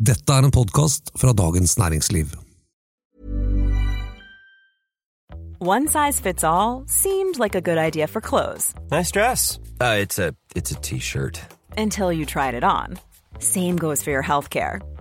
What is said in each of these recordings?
Dette er en podkast fra Dagens Næringsliv. One size fits all seemed like a good idea for clothes Nice dress. Uh, it's a it's a t-shirt. until you tried it on. Same goes for your healthcare.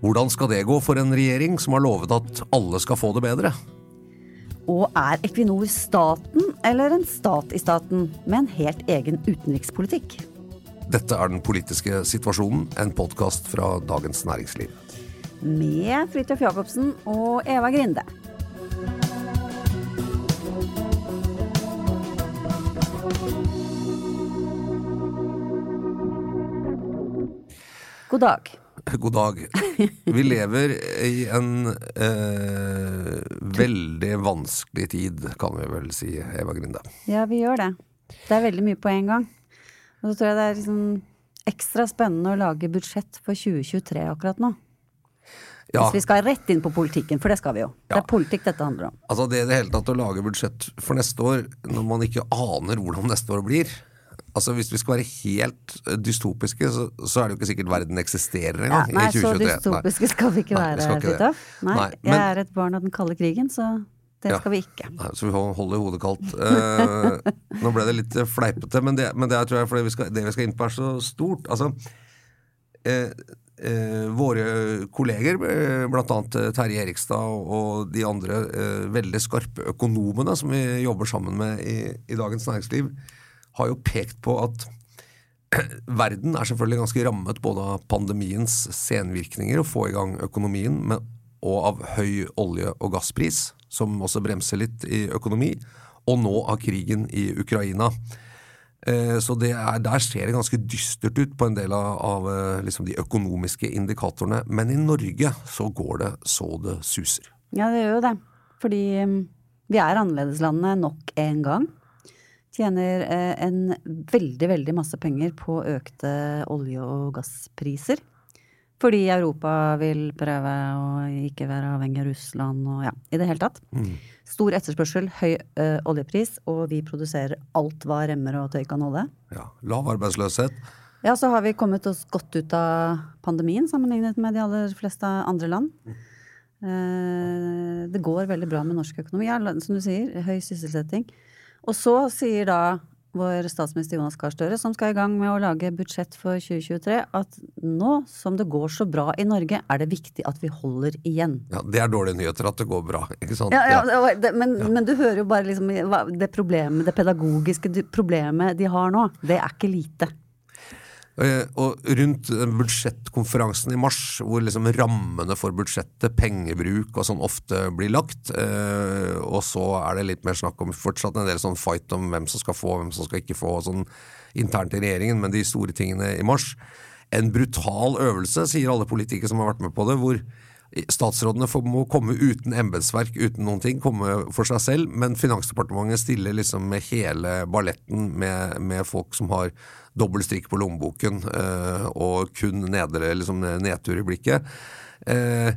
Hvordan skal det gå for en regjering som har lovet at alle skal få det bedre? Og er Equinor staten eller en stat i staten med en helt egen utenrikspolitikk? Dette er Den politiske situasjonen, en podkast fra Dagens Næringsliv. Med Fridtjof Jacobsen og Eva Grinde. God dag. God dag. Vi lever i en eh, veldig vanskelig tid, kan vi vel si, Eva Grinde. Ja, vi gjør det. Det er veldig mye på en gang. Og så tror jeg det er liksom ekstra spennende å lage budsjett for 2023 akkurat nå. Ja, Hvis vi skal rett inn på politikken, for det skal vi jo. Det er politikk dette handler om. altså det i det hele tatt å lage budsjett for neste år, når man ikke aner hvordan neste år blir Altså Hvis vi skal være helt eh, dystopiske, så, så er det jo ikke sikkert verden eksisterer engang. Ja, nei, så 2023. dystopiske skal vi ikke Nei, være. Fridtjof. Nei, Nei, jeg men- er et barn av den kalde krigen, så det Ja. skal vi ikke. Nei, så vi holder hodet kaldt. Eh, nå ble det litt eh, fleipete, men det, men det er, tror jeg fordi vi skal, det vi skal inn på er så stort. Altså, eh, eh, våre kolleger, bl.a. eh, Terje Erikstad og, de andre veldig skarpe økonomene som vi jobber sammen med i, i Dagens Næringsliv, har jo pekt på at verden er selvfølgelig ganske rammet både av pandemiens senvirkninger og få i gang økonomien, men, og av høy olje- og gasspris, som også bremser litt i økonomi, og nå av krigen i Ukraina. Eh, Så er, der ser det ganske dystert ut på en del av, av eh, liksom de økonomiske indikatorene. Men i Norge så går det så det suser. Ja, det gjør jo det. Fordi um, vi er annerledeslandet nok en gang. Tjener eh, en veldig, veldig masse penger på økte olje- og gasspriser. Fordi Europa vil prøve å ikke være avhengig av Russland og ja, i det hele tatt. Stor etterspørsel, høy ø, oljepris, og vi produserer alt hva remmer og tøy kan holde. Ja, lav arbeidsløshet. Ja, så har vi kommet oss godt ut av pandemien sammenlignet med de aller fleste andre land. Eh, Det går veldig bra med norsk økonomi. Ja, som du sier, høy sysselsetting. Og så sier da vår statsminister Jonas Gahr Støre, som skal i gang med å lage budsjett for 2023, at nå som det går så bra i Norge, er det viktig at vi holder igjen. Ja, Det er dårlige nyheter at det går bra, ikke sant? Ja, ja, det men, ja. men, du hører jo bare liksom det problemet, det pedagogiske problemet de har nå. Det er ikke lite. Eh, Og rundt budsjettkonferansen i mars, hvor liksom rammene for budsjettet, pengebruk og sånn ofte blir lagt, eh, og så er det litt mer snakk om fortsatt en del sånn fight om hvem som skal få, hvem som skal ikke få, sånn internt i regjeringen, men de store tingene i mars. En brutal øvelse, sier alle politikere som har vært med på det, hvor Statsrådene må komme uten embetsverk, uten noen ting, komme for seg selv, men Finansdepartementet stiller liksom med hele balletten med, med folk som har dobbel strikk på lommeboken eh, og kun nedre liksom, nedtur i blikket. Eh,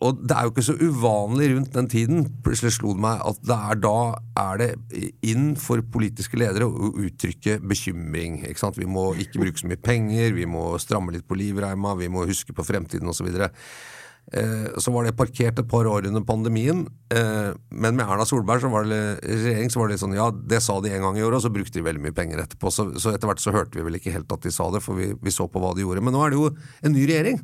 og det er jo ikke så uvanlig rundt den tiden, plutselig slo det meg at det er da er det inn for politiske ledere å uttrykke bekymring. Ikke sant? Vi må ikke bruke så mye penger, vi må stramme litt på livreima, vi må huske på fremtiden osv. Eh, så var det parkert et par år under pandemien, eh, men med Erna Solberg som var det, regjering så var det litt sånn ja, det sa de en gang i året, og så brukte de veldig mye penger etterpå. Så, så etter hvert så hørte vi vel ikke helt at de sa det, for vi, vi så på hva de gjorde. Men nå er det jo en ny regjering.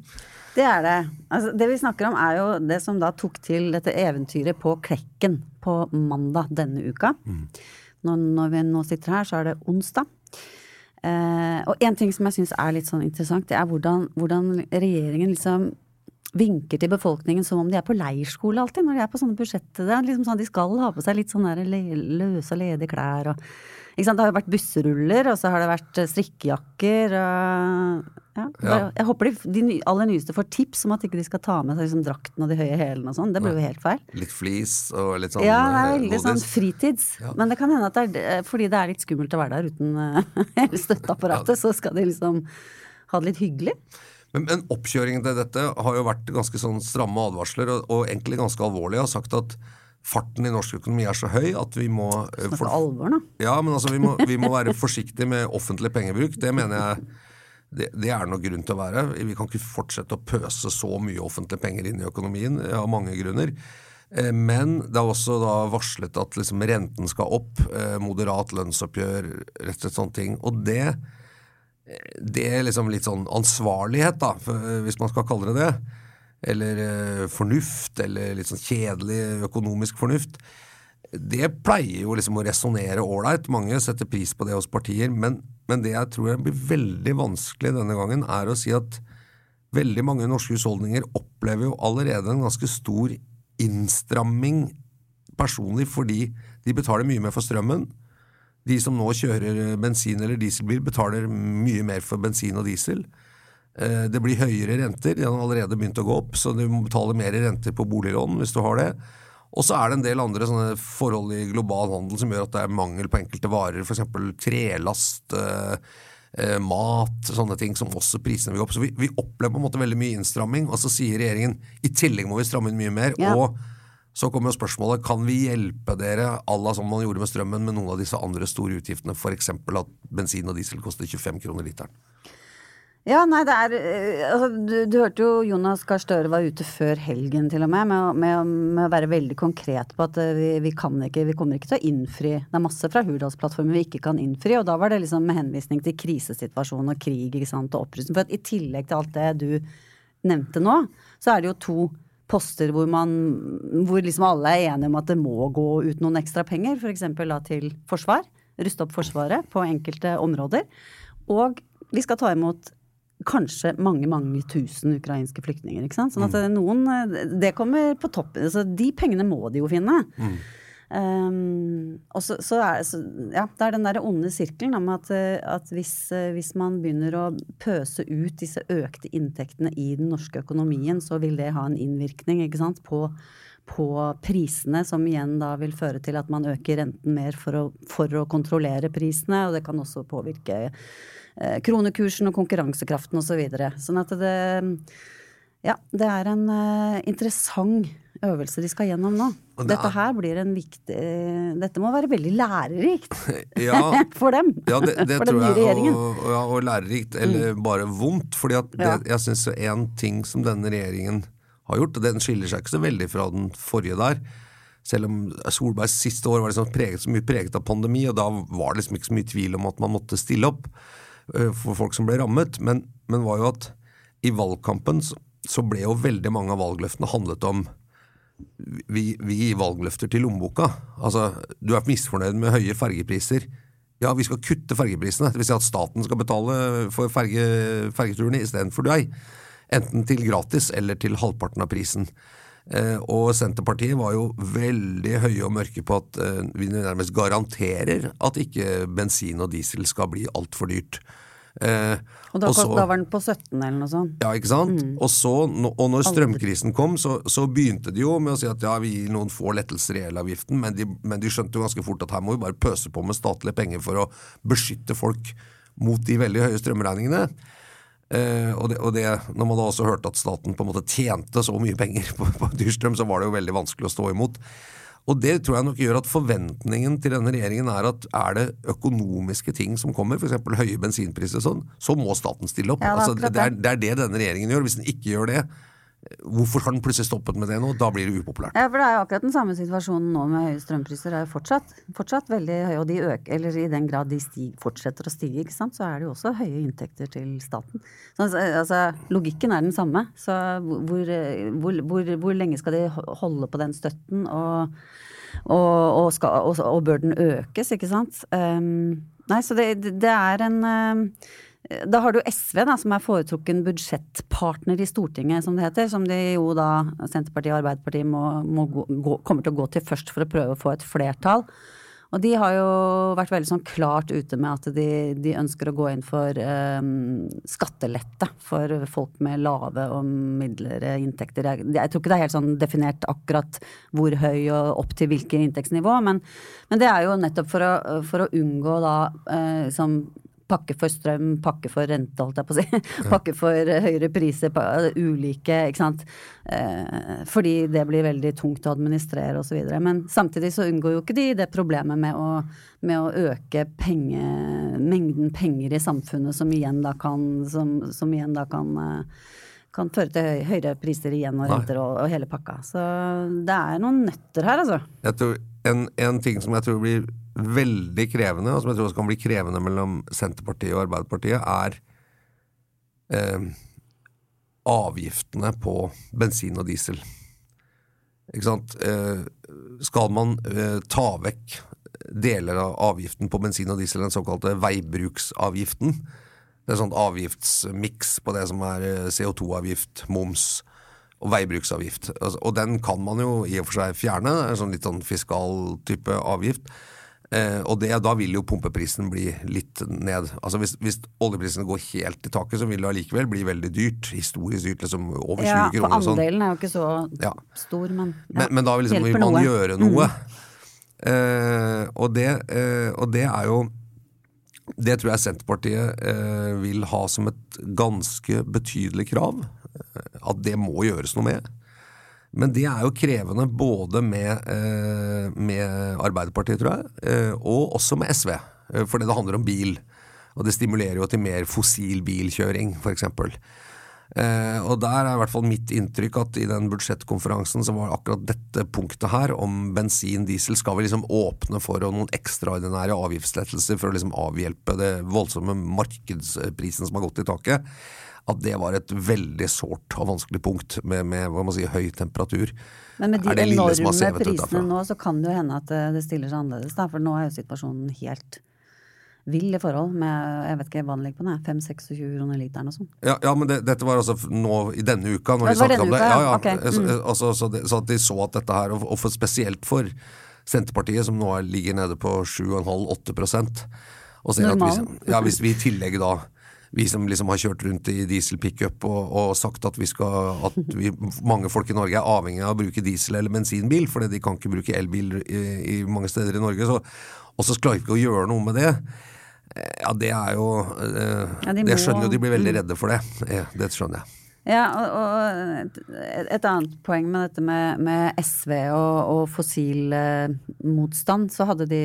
Det er det. Altså, det vi snakker om er jo det som da tok til dette eventyret på Klekken på mandag denne uka. Mm. Når, når, vi nå sitter her, så er det onsdag. Eh, og en ting som jeg syns er litt sånn interessant, det er hvordan, hvordan regjeringen liksom vinker til befolkningen som om de er på leirskole alltid, når de er på sånne budsjetter. Er liksom sånn, De skal ha på seg litt sånne løse og ledige klær og? Det har jo vært busseruller, og så har det vært eh, strikkejakker og ja, ja. Jeg håper de, de, aller nyeste får tips om at ikke de skal ta med seg liksom, drakten og de høye hælene og sånn. Det blir jo helt feil. Litt flis og litt sånn Ja, det er veldig sånn fritids. Ja. Men det kan hende at det er fordi det er litt skummelt å være der uten uh, hele støtteapparatet, så skal de liksom ha det litt hyggelig. Men, men, oppkjøringen til dette har jo vært ganske sånn stramme advarsler, og, og egentlig ganske alvorlige. Har sagt at farten i norsk økonomi er så høy at vi må Snakke for, alvor, da. Ja, men altså vi må, vi må være forsiktige med offentlig pengebruk. Det mener jeg det, det er noe grunn til å være. Vi kan ikke fortsette å pøse så mye offentlige penger inn i økonomien av mange grunner. Eh, men det er også da varslet at liksom renten skal opp, eh, moderat lønnsoppgjør, rett og slett sånne ting. Og det det er liksom litt sånn ansvarlighet, da, hvis man skal kalle det det. Eller eh, fornuft, eller litt sånn kjedelig økonomisk fornuft. Det pleier jo liksom å resonnere ålreit. Mange setter pris på det hos partier. Men, men det jeg tror blir veldig vanskelig denne gangen, er å si at veldig mange norske husholdninger opplever jo allerede en ganske stor innstramming personlig fordi de betaler mye mer for strømmen de som nå kjører bensin- eller dieselbil, betaler mye mer for bensin og diesel. Eh, det blir høyere renter. De har allerede begynt å gå opp, så du må betale mer renter på boliglån hvis du har det. Og så er det en del andre forhold i global handel som gjør at det er mangel på enkelte varer, f.eks. trelast, eh, eh, mat, sånne ting som også prisene vil gå opp. Så vi, vi, opplever på en måte veldig mye innstramming, og så sier regjeringen i tillegg må vi stramme inn mye mer. Ja. og så kommer jo spørsmålet kan vi hjelpe dere à la som man gjorde med strømmen, med noen av disse andre store utgiftene, f.eks. at bensin og diesel koster 25 kroner literen. Ja, nei, det er eh, altså, du, du, hørte jo Jonas Gahr Støre var ute før helgen til og med, med, med, med å være veldig konkret på at eh, vi, vi, kan ikke, vi kommer ikke til å innfri. Det er masse fra Hurdalsplattformen vi ikke kan innfri, og da var det liksom med henvisning til krisesituasjonen og krig ikke sant, og opprustning. For at i tillegg til alt det du nevnte nå, så er det jo to poster hvor, man, hvor liksom alle er enige om at det må gå ut noen ekstra penger, f.eks. For til forsvar. Ruste opp Forsvaret på enkelte områder. Og vi skal ta imot kanskje mange, mange tusen ukrainske flyktninger. ikke sant? Sånn at mm. noen Det kommer på toppen. Så de pengene må de jo finne. Mm. Um, og så, så, er, så, ja, det er den der onde sirkelen om at, eh, at hvis, eh, hvis, man begynner å pøse ut disse økte inntektene i den norske økonomien, så vil det ha en innvirkning ikke sant, på, på prisene, som igjen da vil føre til at man øker renten mer for å, for å kontrollere prisene. Og det kan også påvirke eh, kronekursen og konkurransekraften osv. Så videre. sånn at det Ja, det er en uh, interessant øvelse de skal gjennom nå. Dette her blir en viktig Dette må være veldig lærerikt ja, for dem. Ja, det, det for den nye regjeringen. Og, ja, og lærerikt, eller mm. bare vondt. fordi at det, jeg syns én ting som denne regjeringen har gjort, og den skiller seg ikke så veldig fra den forrige der, selv om Solbergs siste år var liksom preget, så mye preget av pandemi, og da var det liksom ikke så mye tvil om at man måtte stille opp for folk som ble rammet, men, men var jo at i valgkampen så, så ble jo veldig mange av valgløftene handlet om vi, vi gir valgløfter til lommeboka. Altså, du er misfornøyd med høye fergepriser. Ja, vi skal kutte fergeprisene. Dvs. Si at staten skal betale for ferge, fergeturene istedenfor deg. Enten til gratis eller til halvparten av prisen. Eh, og Senterpartiet var jo veldig høye og mørke på at eh, vi nærmest garanterer at ikke bensin og diesel skal bli altfor dyrt. Eh, og da, og så, da, var den på 17 eller noe sånt? Ja, ikke sant. Mm. Og, så, og når strømkrisen kom, så, så, begynte de jo med å si at ja, vi gir noen få lettelser i elavgiften, men de, men de skjønte jo ganske fort at her må vi bare pøse på med statlige penger for å beskytte folk mot de veldig høye strømregningene. Eh, og, det, og det, når man da også hørte at staten på en måte tjente så mye penger på, på dyrstrøm, så var det jo veldig vanskelig å stå imot. Og det tror jeg nok gjør at forventningen til denne regjeringen er at er det økonomiske ting som kommer, f.eks. høye bensinpriser og sånn, så må staten stille opp. Ja, det altså, det, er, det er det denne regjeringen gjør. Hvis den ikke gjør det, hvorfor har den plutselig stoppet med det nå? Da blir det upopulært. Ja, for det er jo akkurat den samme situasjonen nå med høye strømpriser. Det er jo fortsatt, fortsatt veldig høye, og de øker, eller i den grad de stig, fortsetter å stige, ikke sant, så er det jo også høye inntekter til staten. Så, altså, logikken er den samme. Så hvor, hvor, hvor, hvor lenge skal de holde på den støtten, og, og, og, skal, og, og bør den økes, ikke sant? Um, nei, så det, det er en um, da har du SV, da, som er foretrukken budsjettpartner i Stortinget, som det heter. Som de jo da, Senterpartiet og Arbeiderpartiet, må, må gå, kommer til å gå til først for å prøve å få et flertall. Og de har jo vært veldig sånn klart ute med at de, de ønsker å gå inn for um, skattelette for folk med lave og midlere inntekter. Jeg, jeg, tror ikke det er helt sånn definert akkurat hvor høy og opp til hvilket inntektsnivå, men, men det er jo nettopp for å, for å unngå da uh, som pakke for strøm, pakke for rente, holdt jeg på å si. Pakke for høyere priser, ulike, ikke sant. Eh, fordi det blir veldig tungt å administrere osv. Men samtidig så unngår jo ikke de det problemet med å, med å øke penge, mengden penger i samfunnet som igjen da kan, som, som igjen da kan eh, kan føre til høy, høyere priser igjen og renter og, og, hele pakka. Så det er noen nøtter her, altså. Jeg tror en, en ting som jeg tror blir veldig krevende, og som jeg tror også kan bli krevende mellom Senterpartiet og Arbeiderpartiet, er eh, avgiftene på bensin og diesel. Ikke sant? Eh, skal man eh, ta vekk deler av avgiften på bensin og diesel, den såkalte veibruksavgiften, det er sånn avgiftsmiks på det som er eh, CO2-avgift, moms og veibruksavgift. Altså, og den kan man jo i og for seg fjerne, er sånn litt sånn fiskal type avgift. Eh, og det, da vil jo pumpeprisen bli litt ned. Altså Hvis, hvis oljeprisene går helt i taket, så vil det allikevel bli veldig dyrt. Historisk dyrt, liksom over 20 ja, kroner. For sånn. andelen er jo ikke så ja. stor, men, ja, men, men da vil, liksom, vil man noe. gjøre noe. Mm. Eh, og, det, eh, og, det, er jo Det tror jeg Senterpartiet eh, vil ha som et ganske betydelig krav. Eh, at det må gjøres noe med. Men det er jo krevende både med, eh, med Arbeiderpartiet, tror jeg, eh, og også med SV. Eh, fordi det handler om bil. Og det stimulerer jo til mer fossil bilkjøring, f.eks. Eh, og der er i hvert fall mitt inntrykk at i den budsjettkonferansen så var akkurat dette punktet her om bensin, diesel, skal vi liksom åpne for noen ekstraordinære avgiftslettelser for å liksom avhjelpe det voldsomme markedsprisen som har gått i taket at det var et veldig sårt og vanskelig punkt med, med hva man sier, høy temperatur. Men med de enorme prisene nå, så kan det jo hende at det stiller seg annerledes. Da, for nå er jo situasjonen helt vill i forhold med jeg vet ikke hva den ligger på, 5-26 kroner literen og sånn. Ja, ja, men det, dette var altså nå i denne uka, når vi snakket om det. Ja, ja. Okay. Mm. Altså, så, det, så, at de så at dette her, og, og for, spesielt for Senterpartiet, som nå ligger nede på 7,5-8 og ser at hvis, ja, hvis vi i tillegg da vi som liksom har kjørt rundt i dieselpickup og, og sagt at, vi skal, at vi, mange folk i Norge er avhengig av å bruke diesel- eller bensinbil, fordi de kan ikke bruke elbil i, i mange steder i Norge. Så, og så klarer vi ikke å gjøre noe med det. Ja, det er jo eh, ja, de Det skjønner jo de blir veldig mm. redde for det. Det skjønner jeg. Ja, og, og, et annet poeng med dette med, med SV og, og fossil eh, så hadde de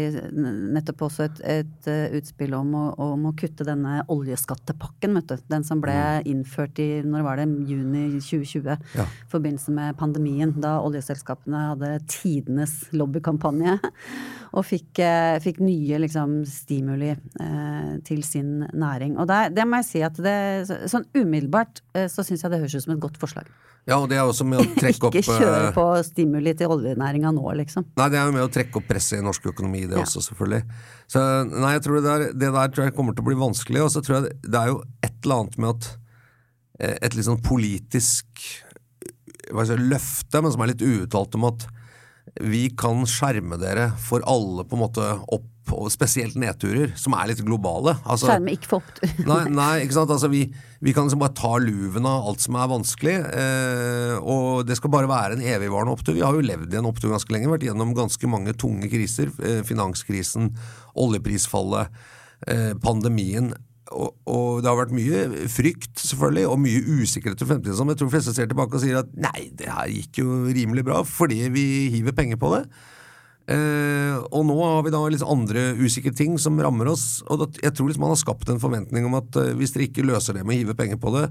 nettopp også et, et uh, utspill om å, om å, kutte denne oljeskattepakken, vet du. Den som ble mm. innført i når var det, juni 2020 ja. i forbindelse med pandemien. Da oljeselskapene hadde tidenes lobbykampanje og fikk, uh, fikk nye liksom, stimuli eh, til sin næring. Og der, det må jeg si at det, sånn umiddelbart så syns jeg det høres ut som et godt forslag. Ja, og det er også med å trekke opp Ikke kjøre eh, på stimuli til oljenæringa nå, liksom. Nei, det er jo med å trekke opp presset i norsk økonomi, det ja. også, selvfølgelig. Så nei, jeg tror det der, det der tror jeg kommer til å bli vanskelig, og så tror jeg det er jo et eller annet med at eh, et litt sånn politisk skal jeg, løfte, men som er litt uuttalt om at vi kan skjerme dere for alle på en måte opp og spesielt nedturer, som er litt globale. Altså, Skjerme ikke for opptur. nei, nei, ikke sant. Altså, vi, vi, kan liksom bare ta luven av alt som er vanskelig, eh, og det skal bare være en evigvarende opptur. Vi har jo levd i en opptur ganske lenge, vært gjennom ganske mange tunge kriser. Eh, finanskrisen, oljeprisfallet, eh, pandemien. og, og det har vært mye frykt, selvfølgelig, og mye usikkerhet for fremtiden. Som jeg tror de fleste ser tilbake og sier at nei, det her gikk jo rimelig bra fordi vi hiver penger på det. Eh, og nå har vi da liksom andre usikre ting som rammer oss. Og da, jeg tror liksom man har skapt en forventning om at eh, hvis dere ikke løser det med å hive penger på det,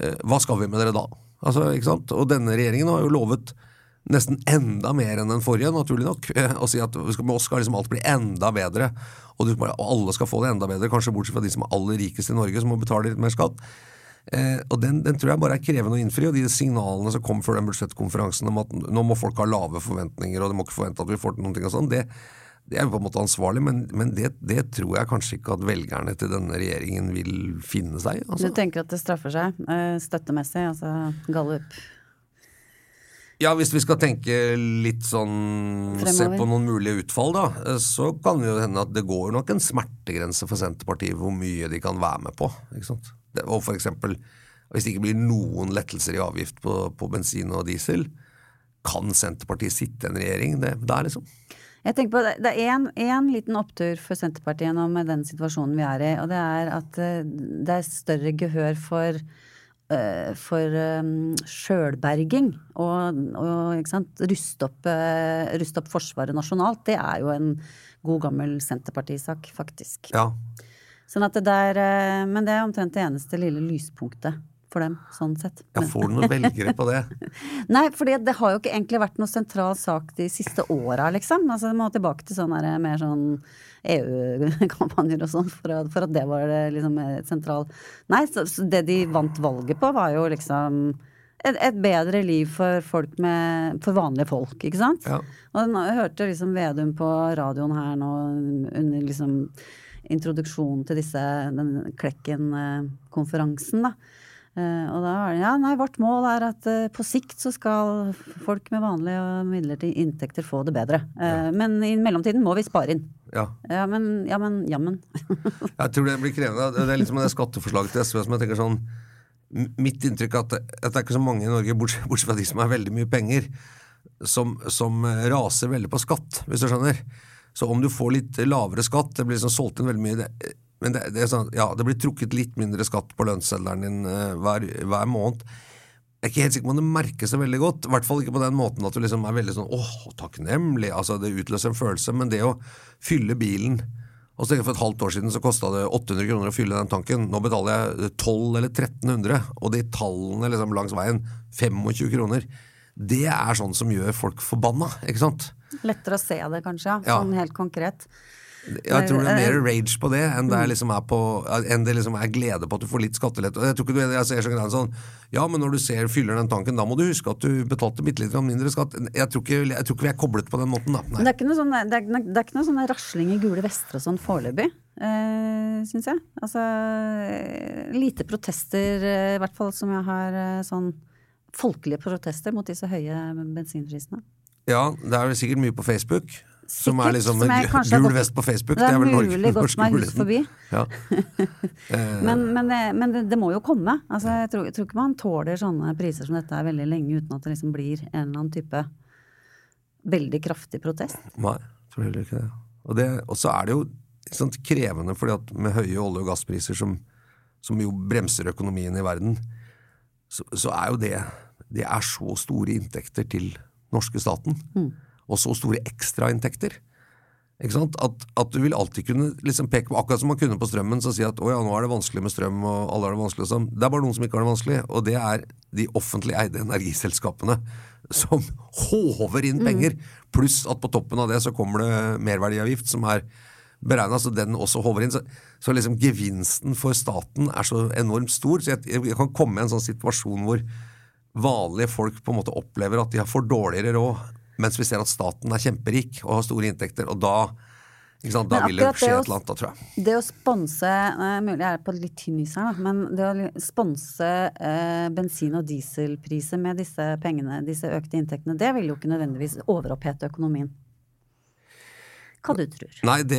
eh, hva skal vi med dere da? Altså, ikke sant? Og denne regjeringen har jo lovet nesten enda mer enn den forrige, naturlig nok. Og si at med oss skal liksom alt bli enda bedre. Og, du, og alle skal få det enda bedre, kanskje bortsett fra de som er aller rikest i Norge, som må betale litt mer skatt. Eh, og den, den tror jeg bare er krevende å innfri. Og de signalene som kom før den budsjettkonferansen om at nå må folk ha lave forventninger, og de må ikke forvente at vi får til noen ting og sånn, det, det er på en måte ansvarlig, men, men det, det tror jeg kanskje ikke at velgerne til denne regjeringen vil finne seg i. Du Altså. tenker at det straffer seg eh, støttemessig, altså gallup. Ja, hvis vi skal tenke litt sånn Se på noen mulige utfall, da, eh, så kan det jo hende at det går nok en smertegrense for Senterpartiet hvor mye de kan være med på. Ikke sant? Og for eksempel, hvis det ikke blir noen lettelser i avgift på, på bensin og diesel, kan Senterpartiet sitte en regjering det, der, liksom? Jeg tenker på, Det er en, en liten opptur for Senterpartiet nå med den situasjonen vi er i, og det er at eh, det er større gehør for eh, for um, sjølberging og, og ruste opp, eh, ruste opp Forsvaret nasjonalt, det er jo en god gammel Senterpartisak, faktisk. Ja. Sånn at det der, eh, men det er omtrent det eneste lille lyspunktet for dem, sånn sett. ja får du noen velgere på det? Nei, for det har jo ikke egentlig vært noe sentral sak de siste åra, liksom. Altså, det må tilbake til sånne der, mer sånn EU-kampanjer og sånn, for, for at det var det liksom et sentral Nei, så, så det de vant valget på, var jo liksom et, et bedre liv for folk med For vanlige folk, ikke sant? Ja. Og jeg hørte liksom Vedum på radioen her nå under liksom introduksjonen til disse, den Klekken-konferansen, da. Eh, og da var det ja, nei, vårt mål er at eh, på sikt så skal folk med vanlige og midlertidige inntekter få det bedre. Ja. Men i mellomtiden må vi spare inn. Ja. Ja, men, ja, men, jammen. Jeg tror det blir krevende. Det er litt som det skatteforslaget til SV som jeg tenker sånn Mitt inntrykk er at det, at det er ikke så mange i Norge, bortsett, bortsett fra de som har veldig mye penger, som, som eh, raser veldig på skatt, hvis du skjønner. Så om du får litt lavere skatt, det blir liksom solgt inn veldig mye det, Men det, det sånn, ja, det blir trukket litt mindre skatt på lønnsseddelen din uh, hver, hver måned. Jeg er ikke helt sikker på om det merkes så veldig godt. I hvert fall ikke på den måten at du liksom er veldig sånn åh, takknemlig. Altså, det utløser en følelse. Men det å fylle bilen og så For et halvt år siden så kosta det 800 kroner å fylle den tanken. Nå betaler jeg 12 eller 1300, og de tallene liksom langs veien 25 kroner. Det er sånn som gjør folk forbanna, ikke sant? Lettere å se det, kanskje, ja. Sånn helt konkret. Jeg tror det er mer rage på det enn det, er liksom er, på, enn det liksom er glede på at du får litt skattelette. Jeg tror ikke du jeg ser så greia sånn Ja, men når du ser fyller den tanken, da må du huske at du betalte bitte litt mindre skatt. Jeg tror, ikke, jeg tror ikke vi er koblet på den måten, da. Det er sånn, det er, det er ikke noe sånn rasling i gule vester og sånn foreløpig, eh, syns jeg. Altså eh, lite protester, eh, i hvert fall som jeg har eh, sånn folkelige protester mot disse høye bensinprisene. Ja, det er vel sikkert mye på Facebook. Som er liksom en gul gått- vest på Facebook. Det er, vel Norge- mulig gått meg hus forbi. Ja. Men, men, det, men det, det må jo komme. Altså, jeg, tror, jeg tror ikke man tåler sånne priser som dette er veldig lenge uten at det liksom blir en eller annen type veldig kraftig protest. Nei, jeg tror heller ikke det. Og, det, og så er det jo sant, krevende, fordi at med høye olje- og gasspriser som, som jo bremser økonomien i verden, så, så er jo det Det er så store inntekter til norske staten. Og så store ekstrainntekter. Ikke sant? At, at du vil alltid kunne liksom peke på, akkurat som man kunne på strømmen, så si at å ja, nå er det vanskelig med strøm, og alle har det vanskelig og sånn. Det er bare noen som ikke har det vanskelig, og det er de offentlig eide energiselskapene som håver inn penger. Pluss at på toppen av det så kommer det merverdiavgift, som er beregna så den også håver inn. Så, så liksom gevinsten for staten er så enormt stor. Så jeg, jeg kan komme i en sånn situasjon hvor vanlige folk på en måte opplever at de har for dårligere råd, mens vi ser at staten er kjemperik og har store inntekter. Og da, ikke sant, da vil det skje et eller annet, da, tror jeg. Det å sponse eh, Mulig jeg er på litt tynn is her, da, men det å sponse eh, bensin- og dieselpriser med disse pengene, disse økte inntektene, det vil jo ikke nødvendigvis overopphete økonomien. Hva du tror. Nei, det,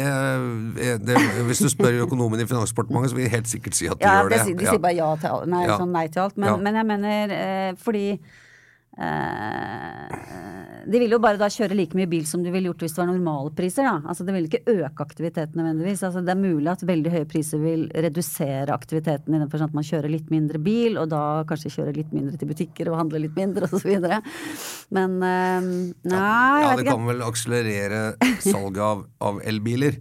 det Hvis du spør økonomen i Finansdepartementet, så vil de helt sikkert si at de Ja, gjør det, det. de sier bare ja til nei, Ja. sånn nei til alt. Men, men jeg mener eh, fordi de vil jo bare da kjøre like mye bil som de ville gjort hvis det var normale priser, da. Altså det vil ikke øke aktiviteten nødvendigvis. Altså det er mulig at veldig høye priser vil redusere aktiviteten i den forstand at man kjører litt mindre bil, og da kanskje kjører litt mindre til butikker og handler litt mindre videre. Men øh, nei, Ja, vet det kan vel akselerere salget av, av elbiler.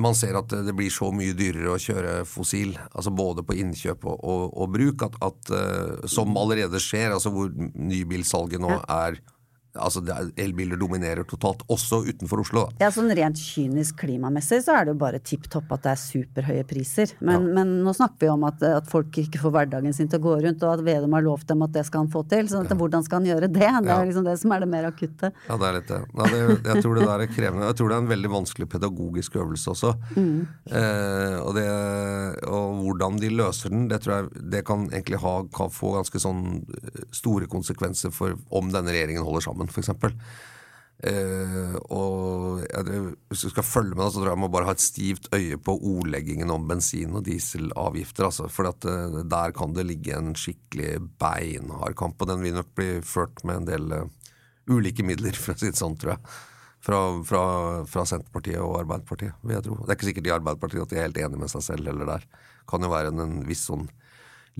Man ser at det blir så mye dyrere å kjøre fossil, altså både på innkjøp og, og, og bruk, at, at eh, som allerede skjer, altså hvor nybilsalget nå er Altså er- elbiler dominerer totalt, også utenfor Oslo. Da. Ja, sånn rent kynisk klimamessig så er det jo bare tipp topp at det er superhøye priser. Men, men nå snakker vi om at, at folk ikke får hverdagen sin til å gå rundt, og at Vedum har lovt dem at det skal han få til. Så ja. hvordan skal han gjøre det? Det Ja. er liksom det som er det mer akutte. Ja, det er litt det. Ja, det jeg tror det der er krevende. Jeg tror det er en veldig vanskelig pedagogisk øvelse også. Eh, og, det, og hvordan de løser den, det tror jeg det kan egentlig ha, kan få ganske sånn store konsekvenser for om denne regjeringen holder sammen, f.eks. Uh, og jeg, hvis du skal følge med, da, så tror jeg man bare ha et stivt øye på ordleggingen om bensin- og dieselavgifter. Altså, for at, uh, der kan det ligge en skikkelig beinhard kamp, og den vil nok bli ført med en del uh, ulike midler, for å si det sånn, tror jeg. Fra, fra, fra Senterpartiet og Arbeiderpartiet, vil jeg tro. Det er ikke sikkert i Arbeiderpartiet at de er helt enige med seg selv heller der. Kan jo være en, en viss sånn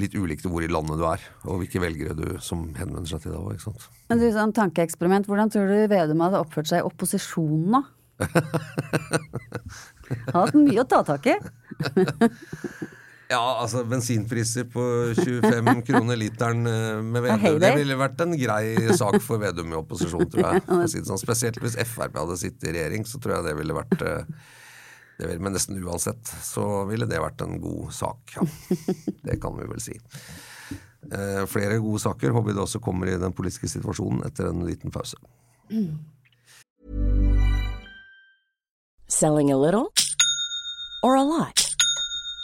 litt ulikt hvor i landet du er, og hvilke velgere du som henvender seg til deg ikke sant. Men du, sånn tankeeksperiment, hvordan tror du Vedum hadde oppført seg i opposisjonen, da? Han har hatt mye å ta tak i. Ja, altså bensinpriser på 25 kroner literen eh, med Vedum, det ville vært en grei sak for Vedum i opposisjon, tror jeg. Sånn. Spesielt hvis Frp hadde sittet i regjering, så tror jeg det ville vært eh, det vil, Men nesten uansett så ville det vært en god sak, ja. Det kan vi vel si. Eh, flere gode saker håper vi det også kommer i den politiske situasjonen etter en liten pause. Selling a little or a lot?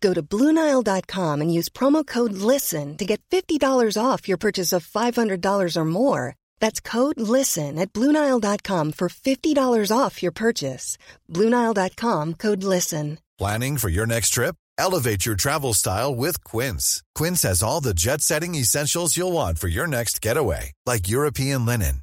Go to Bluenile.com and use promo code LISTEN to get $50 off your purchase of $500 or more. That's code LISTEN at Bluenile.com for $50 off your purchase. Bluenile.com code LISTEN. Planning for your next trip? Elevate your travel style with Quince. Quince has all the jet setting essentials you'll want for your next getaway, like European linen,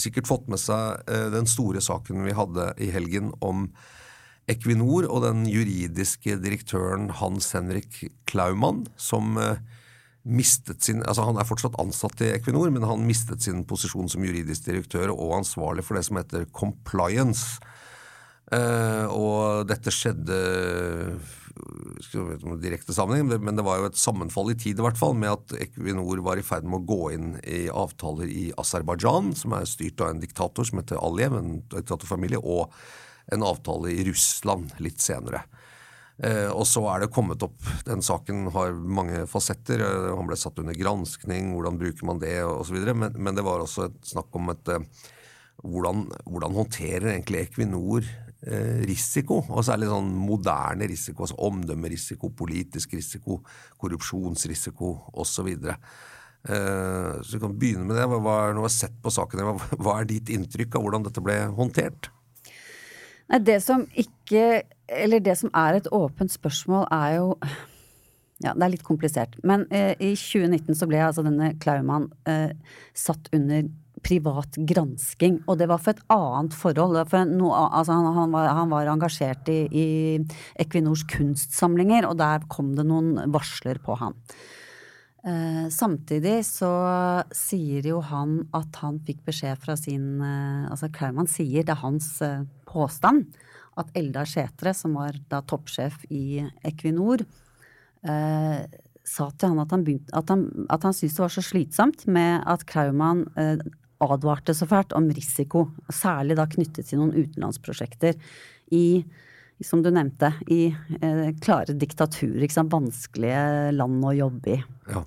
sikkert fått med seg eh, den store saken vi hadde i helgen om Equinor og den juridiske direktøren Hans Henrik Klaumann, som eh, mistet sin Altså han er fortsatt ansatt i Equinor, men han mistet sin posisjon som juridisk direktør og ansvarlig for det som heter compliance. Eh, og dette skjedde direkte sammenheng, men- det var jo et sammenfall i tid i hvert fall, med at Equinor var i ferd med å gå inn i avtaler i Aserbajdsjan, som er styrt av en diktator som heter Aliyev, en diktatorfamilie, og en avtale i Russland litt senere. Eh, og så er det kommet opp Den saken har mange fasetter. Eh, han ble satt under granskning, hvordan bruker man det, osv. Men, men det var også et snakk om et eh, hvordan, hvordan håndterer egentlig Equinor risiko, og særlig sånn moderne risiko, altså omdømmerisiko, politisk risiko, korrupsjonsrisiko osv. Eh, så vi kan begynne med det. Hva, når du har sett på saken, hva, hva er ditt inntrykk av hvordan dette ble håndtert? Nei, det som ikke Eller det som er et åpent spørsmål, er jo ja, det er litt komplisert. Men eh, i 2019 så ble altså denne Klaumann eh, satt under privat gransking, og det var for et annet forhold. For noe, altså han, han, var, han, var, engasjert i, i, Equinors kunstsamlinger, og der kom det noen varsler på han. Eh, samtidig så sier jo han at han fikk beskjed fra sin eh, Altså Klaumann sier, det er hans eh, påstand, at Eldar Sætre, som var da toppsjef i Equinor, eh, sa til han at han, begynte, at han, at han syntes det var så slitsomt med at Klaumann eh, advarte så fælt om risiko, særlig da knyttet til noen utenlandsprosjekter i som du nevnte, i eh, klare diktaturer. Vanskelige land å jobbe i. Ja.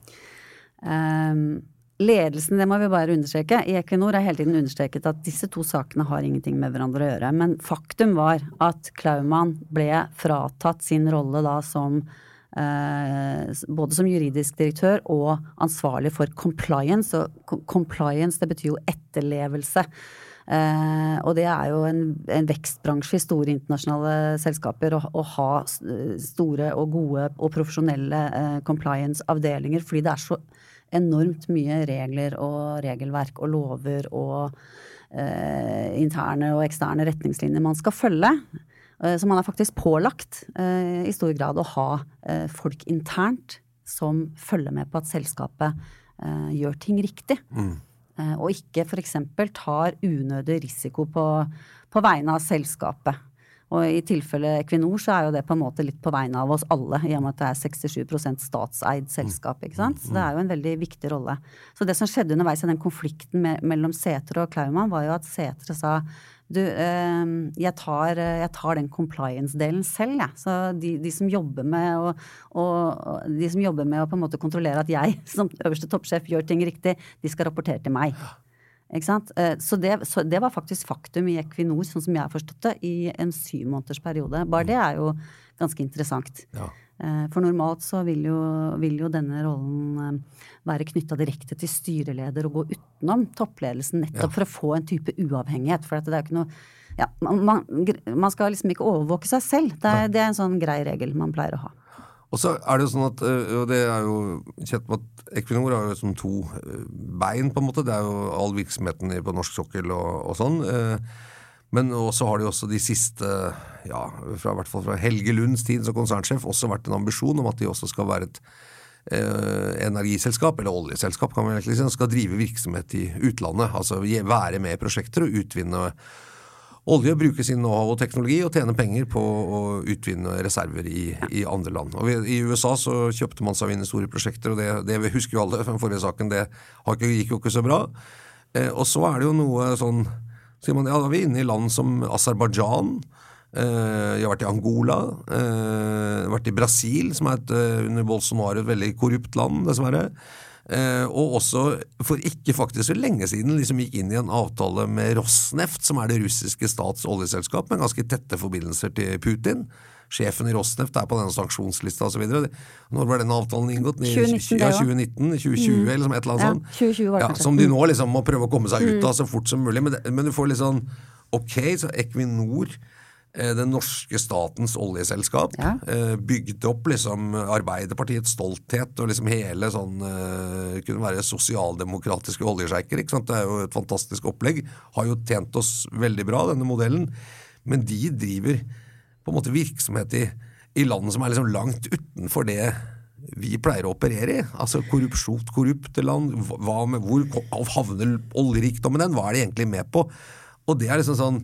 Um, Ledelsen, det må vi bare understreke, i Equinor har hele tiden understreket at disse to sakene har ingenting med hverandre å gjøre. Men faktum var at Klaumann ble fratatt sin rolle da som både som juridisk direktør og ansvarlig for compliance. Og compliance, det betyr jo etterlevelse. Eh, og det er jo en, en, vekstbransje i store internasjonale selskaper å, å ha store og gode og profesjonelle eh, compliance-avdelinger, fordi det er så enormt mye regler og regelverk og lover og eh, interne og eksterne retningslinjer man skal følge. Eh, så man er faktisk pålagt eh, i stor grad å ha eh, folk internt som følger med på at selskapet gjør ting riktig. Mm. Og ikke f.eks. tar unødig risiko på, på vegne av selskapet. Og i tilfelle Equinor så er jo det på en måte litt på vegne av oss alle, i og med at det er 67 statseid selskap. ikke sant? Så det er jo en veldig viktig rolle. Så det som skjedde underveis i den konflikten mellom Sætre og Klaumann, var jo at Sætre sa du, eh, jeg, tar, jeg, tar, den compliance-delen selv, jeg. Ja. Så de, de, som jobber med å, og, de som jobber med å på en måte kontrollere at jeg som øverste toppsjef gjør ting riktig, de skal rapportere til meg. Eh, så det, så det, var faktisk faktum i Equinor, sånn som jeg har forstått det, i en syv måneders periode. Bare det er jo ganske interessant. Ja. Eh, for normalt så vil jo, vil jo denne rollen eh, være knytta direkte til styreleder og gå utenom toppledelsen, nettopp ja. for å få en type uavhengighet. For det er jo ikke noe ja, man, man, skal liksom ikke overvåke seg selv. Det er, det er en sånn grei regel man pleier å ha. Og så er det jo sånn at, og det er jo kjent med at Equinor har jo som to bein, på en måte. Det er jo all virksomheten på norsk sokkel og, og sånn. Men også har det jo også de siste, ja, fra, hvert fall fra Helge Lunds tid som konsernsjef, også vært en ambisjon om at de også skal være et eh, energiselskap, eller oljeselskap, kan man egentlig si, skal drive virksomhet i utlandet. Altså være med i prosjekter og utvinne olje, bruke sin know-how og teknologi og tjene penger på å utvinne reserver i, i andre land. Og I USA så kjøpte man seg inn i store prosjekter, og det, det husker jo alle fra den forrige saken, det gikk jo ikke så bra. Eh, og så er det jo noe sånn sier man, ja, Da er vi inne i land som Aserbajdsjan. Uh, jeg har vært i Angola. uh, vært i Brasil, som er et, uh, under Bolsonaro et veldig korrupt land, dessverre. Og også for ikke faktisk så lenge siden liksom gikk inn i en avtale med Rosneft, som er det russiske stats oljeselskap, med ganske tette forbindelser til Putin. Sjefen i Rosneft er på denne sanksjonslista osv. Når var den avtalen inngått? 2019, ja, 2019 2020 mm. eller et eller annet ja, sånt. 2020 var det ja, som de nå liksom må prøve å komme seg ut av mm. så fort som mulig. Men, men du får litt sånn Ok, så Equinor Eh, den norske statens oljeselskap. Ja. Eh, bygde opp liksom Arbeiderpartiets stolthet og liksom hele sånn uh, Kunne være sosialdemokratiske oljesjeiker. Det er jo et fantastisk opplegg. Har jo tjent oss veldig bra, denne modellen. Men de driver på en måte virksomhet i, i land som er liksom langt utenfor det vi pleier å operere i. Altså korrupsjon, korrupte land. Hva med, hvor havner oljerikdommen den? Hva er de egentlig med på? Og det er liksom sånn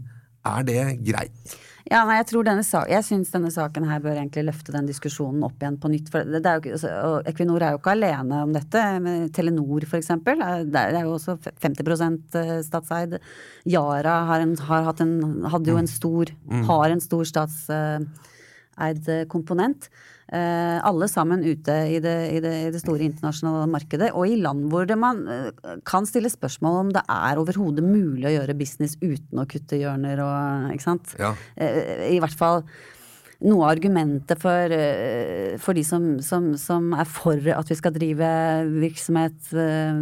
Er det greit? Ja, nei, jeg tror denne jeg syns denne saken her bør egentlig løfte den diskusjonen opp igjen på nytt. For det, det er jo, altså, og Equinor er jo ikke alene om dette. Med Telenor f.eks. Det er jo også 50 eh, statseid. Yara har en, har en, hadde jo en stor, mm. har en stor statseid komponent. Eh, alle sammen ute i det, i, det, i det, store internasjonale markedet, og i land hvor man eh, kan stille spørsmål om det er overhodet mulig å gjøre business uten å kutte hjørner og Ikke sant? Ja. Eh, I hvert fall noe av argumentet for, eh, for de som, som, som, er for at vi skal drive virksomhet uh,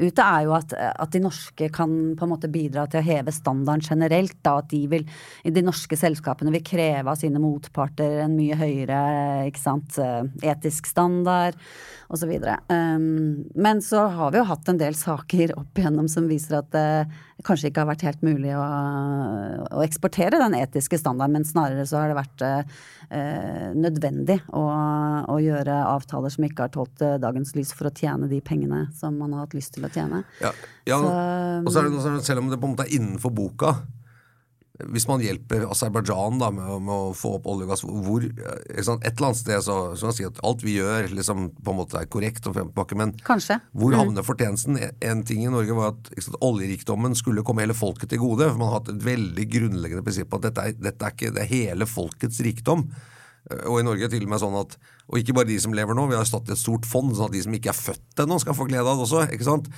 ute, er jo at, at, de norske kan på en måte bidra til å heve standarden generelt. Da, at de, vil, de norske selskapene vil kreve av sine motparter en mye høyere sant, etisk standard osv. Men så har vi jo hatt en del saker opp igjennom som viser at det kanskje ikke har vært helt mulig å, å eksportere den etiske standarden, men snarere så har det vært eh, nødvendig å, å, gjøre avtaler som ikke har tålt eh, dagens lys for å tjene de pengene som man har hatt lyst til å tjene. Ja, ja så, og så er det noe sånn, selv om det på en måte er innenfor boka, hvis man hjelper Aserbajdsjan med, med, å få opp olje og gass hvor, Et eller annet sted så, så man si at alt vi gjør liksom, på en måte er korrekt, og frem tilbake, men Kanskje. hvor mm. havner fortjenesten? En ting i Norge var at sant, oljerikdommen skulle komme hele folket til gode. for Man har hatt et veldig grunnleggende prinsipp på at dette er, dette er ikke det er hele folkets rikdom. Og i Norge er til og med sånn at, og ikke bare de som lever nå, vi har i et stort fond, sånn at de som ikke er født ennå, skal få glede av det også. ikke sant?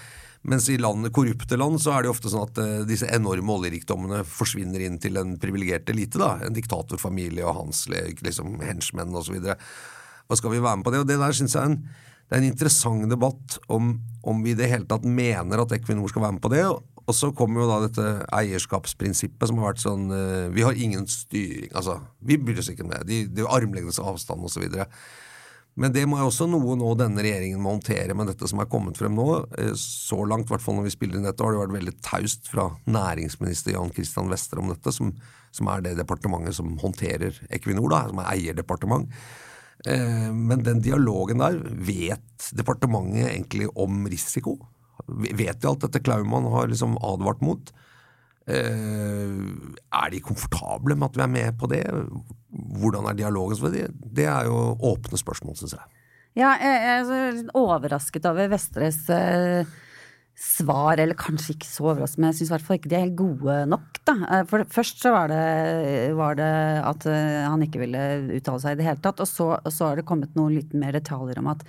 Mens i land, korrupte land så er det ofte sånn at uh, disse enorme oljerikdommene forsvinner inn til en privilegert elite. da, En diktatorfamilie og hans liksom, henchmen osv. Hva skal vi være med på det? Og det der synes jeg er en, er en interessant debatt om, om vi i det hele tatt mener at Equinor skal være med på det. Og så kommer jo da dette eierskapsprinsippet som har vært sånn uh, Vi har ingen styring, altså. Vi bryr oss ikke om det. De, er armlengdes avstand osv. Men det må jo også noe nå denne regjeringen må håndtere med dette som er kommet frem nå. Eh, så langt, i hvert fall når vi spiller inn dette, har det vært veldig taust fra næringsminister Jan Christian Wester om dette, som, som, er det departementet som håndterer Equinor, da, som er eierdepartement. Eh, men den dialogen der, vet departementet egentlig om risiko? Vet de alt dette Klaumann har liksom advart mot? Eh, er de komfortable med at vi er med på det? Hvordan er dialogen? Det, er jo åpne spørsmål, syns jeg. Ja, jeg er litt overrasket over Vestres eh, svar, eller kanskje ikke så overrasket, men jeg syns i hvert fall ikke de er helt gode nok, da. Eh, for først så var det, var det, at han ikke ville uttale seg i det hele tatt, og så, har det kommet noen litt mer detaljer om at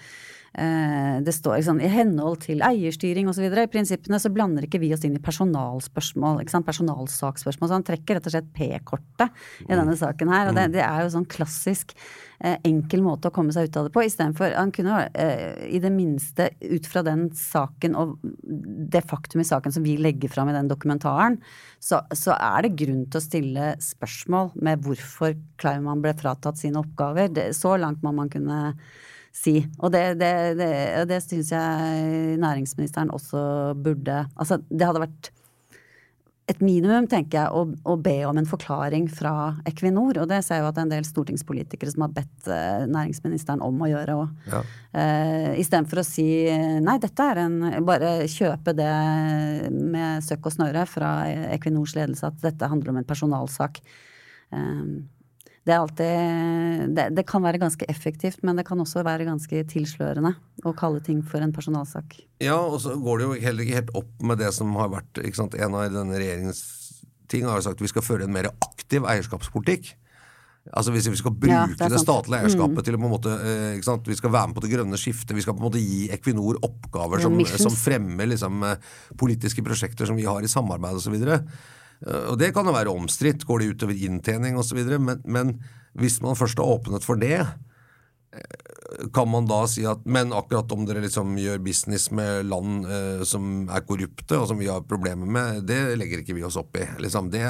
det står sånn, I henhold til eierstyring osv. I prinsippene så blander ikke vi oss inn i personalspørsmål, personalsaksspørsmål. Så han trekker rett og slett P-kortet i denne saken her. Og det, mm. det er jo sånn klassisk eh, enkel måte å komme seg ut av det på. Istedenfor Han kunne eh, i det minste ut fra den saken og det faktum i saken som vi legger fram i den dokumentaren, så, så er det grunn til å stille spørsmål med hvorfor Kleiman ble fratatt sine oppgaver. Det, så langt må man kunne si. Og det, det, det, det syns jeg næringsministeren også burde Altså, det hadde vært et minimum, tenker jeg, å, å, be om en forklaring fra Equinor. Og det ser jeg jo at det er en del stortingspolitikere som har bedt eh, næringsministeren om å gjøre òg. Ja. Uh, Istedenfor å si nei, dette er en Bare kjøpe det med søkk og snøre fra Equinors ledelse at dette handler om en personalsak. Eh, det alltid det, det, kan være ganske effektivt, men det kan også være ganske tilslørende å kalle ting for en personalsak. Ja, og så går det jo heller ikke helt opp med det som har vært ikke sant, En av denne regjeringens ting har jo sagt at vi skal føre en mer aktiv eierskapspolitikk. Altså Hvis vi skal bruke ja, det, det, statlige eierskapet mm. til å på en måte eh, Vi skal være med på det grønne skiftet. Vi skal på en måte gi Equinor oppgaver som, som fremmer liksom, eh, politiske prosjekter som vi har i samarbeid osv. Og det kan jo være omstridt, går det utover inntjening osv., men, men hvis man først har åpnet for det, eh, kan man da si at Men akkurat om dere liksom gjør business med land eh, som er korrupte, og som vi har problemer med, det legger ikke vi oss opp i. Liksom. Det,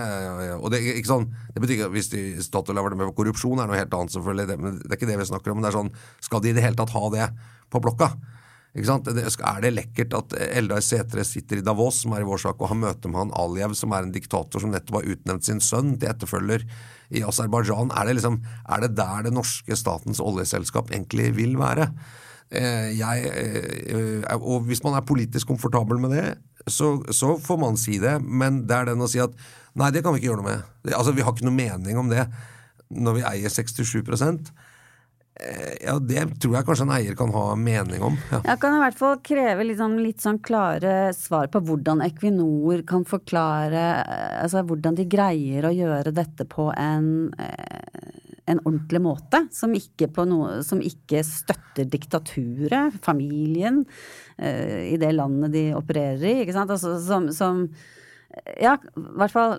og det, ikke sånn, det betyr ikke at hvis de Statoil har vært med på korrupsjon, er noe helt annet, selvfølgelig. Det, men det er ikke det vi snakker om. Men det er sånn, skal de i det hele tatt ha det på blokka? Er det lekkert at Eldar Sætre sitter i Davos, som er i vår sak, og har møte med han Aljev, som er en diktator som nettopp har utnevnt sin sønn til etterfølger i Aserbajdsjan? Er, liksom, er, det der det norske statens oljeselskap egentlig vil være? Eh, jeg, eh, og hvis man er politisk komfortabel med det, så, så, får man si det, men det er den å si at nei, det kan vi ikke gjøre noe med. Altså, Vi har ikke noe mening om det når vi eier 67 Eh, ja, Det tror jeg kanskje en eier kan ha mening om. Ja. Jeg kan i hvert fall kreve liksom litt sånn klare svar på hvordan Equinor kan forklare eh, Altså hvordan de greier å gjøre dette på en, eh, en ordentlig måte. Som ikke, noe, som ikke støtter diktaturet, familien, i det landet de opererer i. ikke sant? Altså, som, som ja, i hvert fall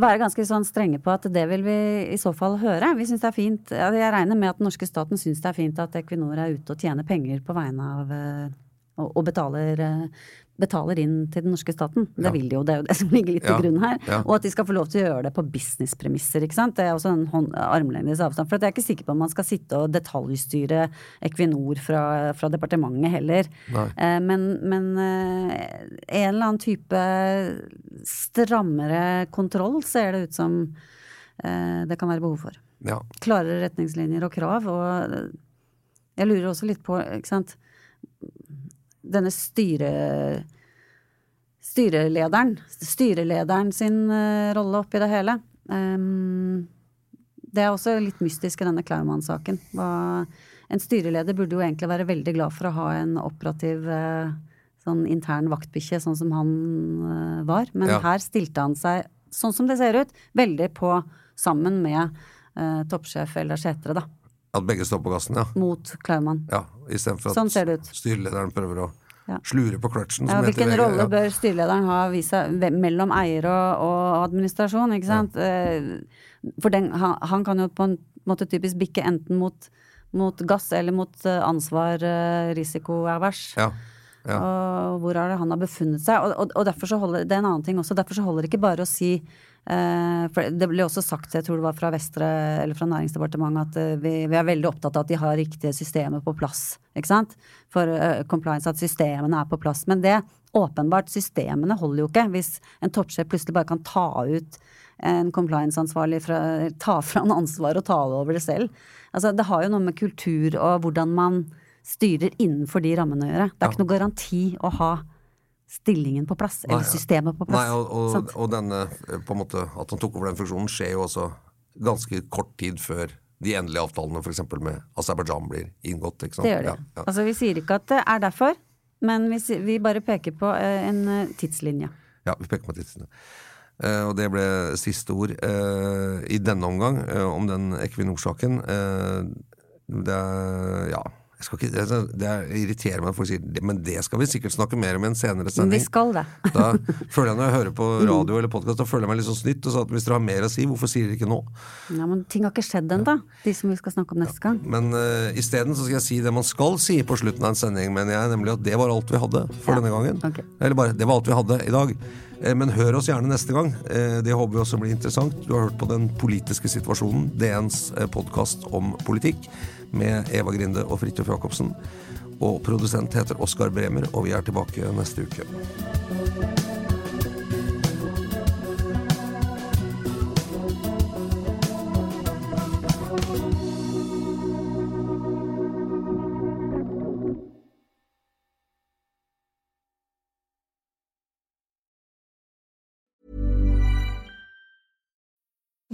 være ganske sånn strenge på at det vil vi i så fall høre. Vi syns det er fint Jeg regner med at den norske staten syns det er fint at Equinor er ute og tjener penger på vegne av eh, og, betaler, eh, betaler inn til den norske staten. Det Ja. vil de jo, det er jo det som ligger litt til grunn her. Og at de skal få lov til å gjøre det på businesspremisser, ikke sant. Det er også en hånd- armlengdes avstand. For jeg er ikke sikker på om man skal sitte og detaljstyre Equinor fra, fra departementet heller. Eh, Men, men eh, en eller annen type strammere kontroll ser det ut som eh, det kan være behov for. Ja. Klarere retningslinjer og krav. Og jeg lurer også litt på, ikke sant Denne styre... Styrelederen. Styrelederen sin uh, rolle oppi det hele. Um, det er også litt mystisk i denne Klaumann-saken. En styreleder burde jo egentlig være veldig glad for å ha en operativ uh, sånn intern vaktbikkje, sånn som han uh, var. Men Ja. her stilte han seg, sånn som det ser ut, veldig på sammen med toppsjef eller setre, da. At begge står på gassen, ja. Mot Klaumann. ja Istedenfor at Sånn styrelederen prøver å Ja. slure på kløtsjen. Ja, hvilken VG, rolle ja. bør styrelederen ha vise, mellom eier og, og administrasjon, ikke sant? Eh, For den, han, han kan jo på en måte typisk bikke enten mot, mot gass eller mot eh, ansvar, eh, risikoavers. Ja. Ja. Og hvor er det han har befunnet seg? Og, og, og derfor så holder, det er en annen ting også, derfor så holder det ikke bare å si For det ble også sagt, jeg tror det var fra Vestre eller fra Næringsdepartementet, at eh, vi, vi er veldig opptatt av at de har riktige systemer på plass. Ikke sant? For uh, compliance, at systemene er på plass. Men det åpenbart, systemene holder jo ikke hvis en toppsjef plutselig bare kan ta ut en compliance-ansvarlig fra Ta fra en ansvar og ta over det selv. Altså, det har jo noe med kultur og hvordan man styrer innenfor de rammene å gjøre. Det er ikke noe garanti å ha stillingen på plass, eller Nei, ja. systemet på plass. Nei, og, og, og denne, eh, måte, at han tok over den funksjonen, skjer jo også ganske kort tid før de endelige avtalene f.eks. med Aserbajdsjan blir inngått. Det gjør det. Ja, ja. Altså, vi sier ikke at det er derfor, men vi, vi bare peker på eh, en eh, tidslinje. Ja, vi peker på tidslinje. Uh, og det ble siste ord uh, i denne omgang uh, om den Equinor-saken. Det er Ja. Ikke, det, det irriterer meg at folk sier men det skal vi sikkert snakke mer om i en senere sending. vi skal det. Da føler jeg Når jeg hører på radio eller podkast, føler jeg meg litt sånn snytt. Og så at hvis dere har mer å si, hvorfor sier dere ikke nå? Ja, men ting har ikke skjedd ennå, de som vi skal snakke om neste gang. Men uh, isteden skal jeg si det man skal si på slutten av en sending, mener jeg, nemlig at det var alt vi hadde for Ja, denne gangen. Okay. Eller bare, det var alt vi hadde i dag. Eh, Men hør oss gjerne neste gang. Eh, Det håper vi også blir interessant. Du har hørt på Den politiske situasjonen, DNs podkast om politikk, med Eva Grinde og Fridtjof Jacobsen. Og produsent heter Oskar Bremer, og vi er tilbake neste uke.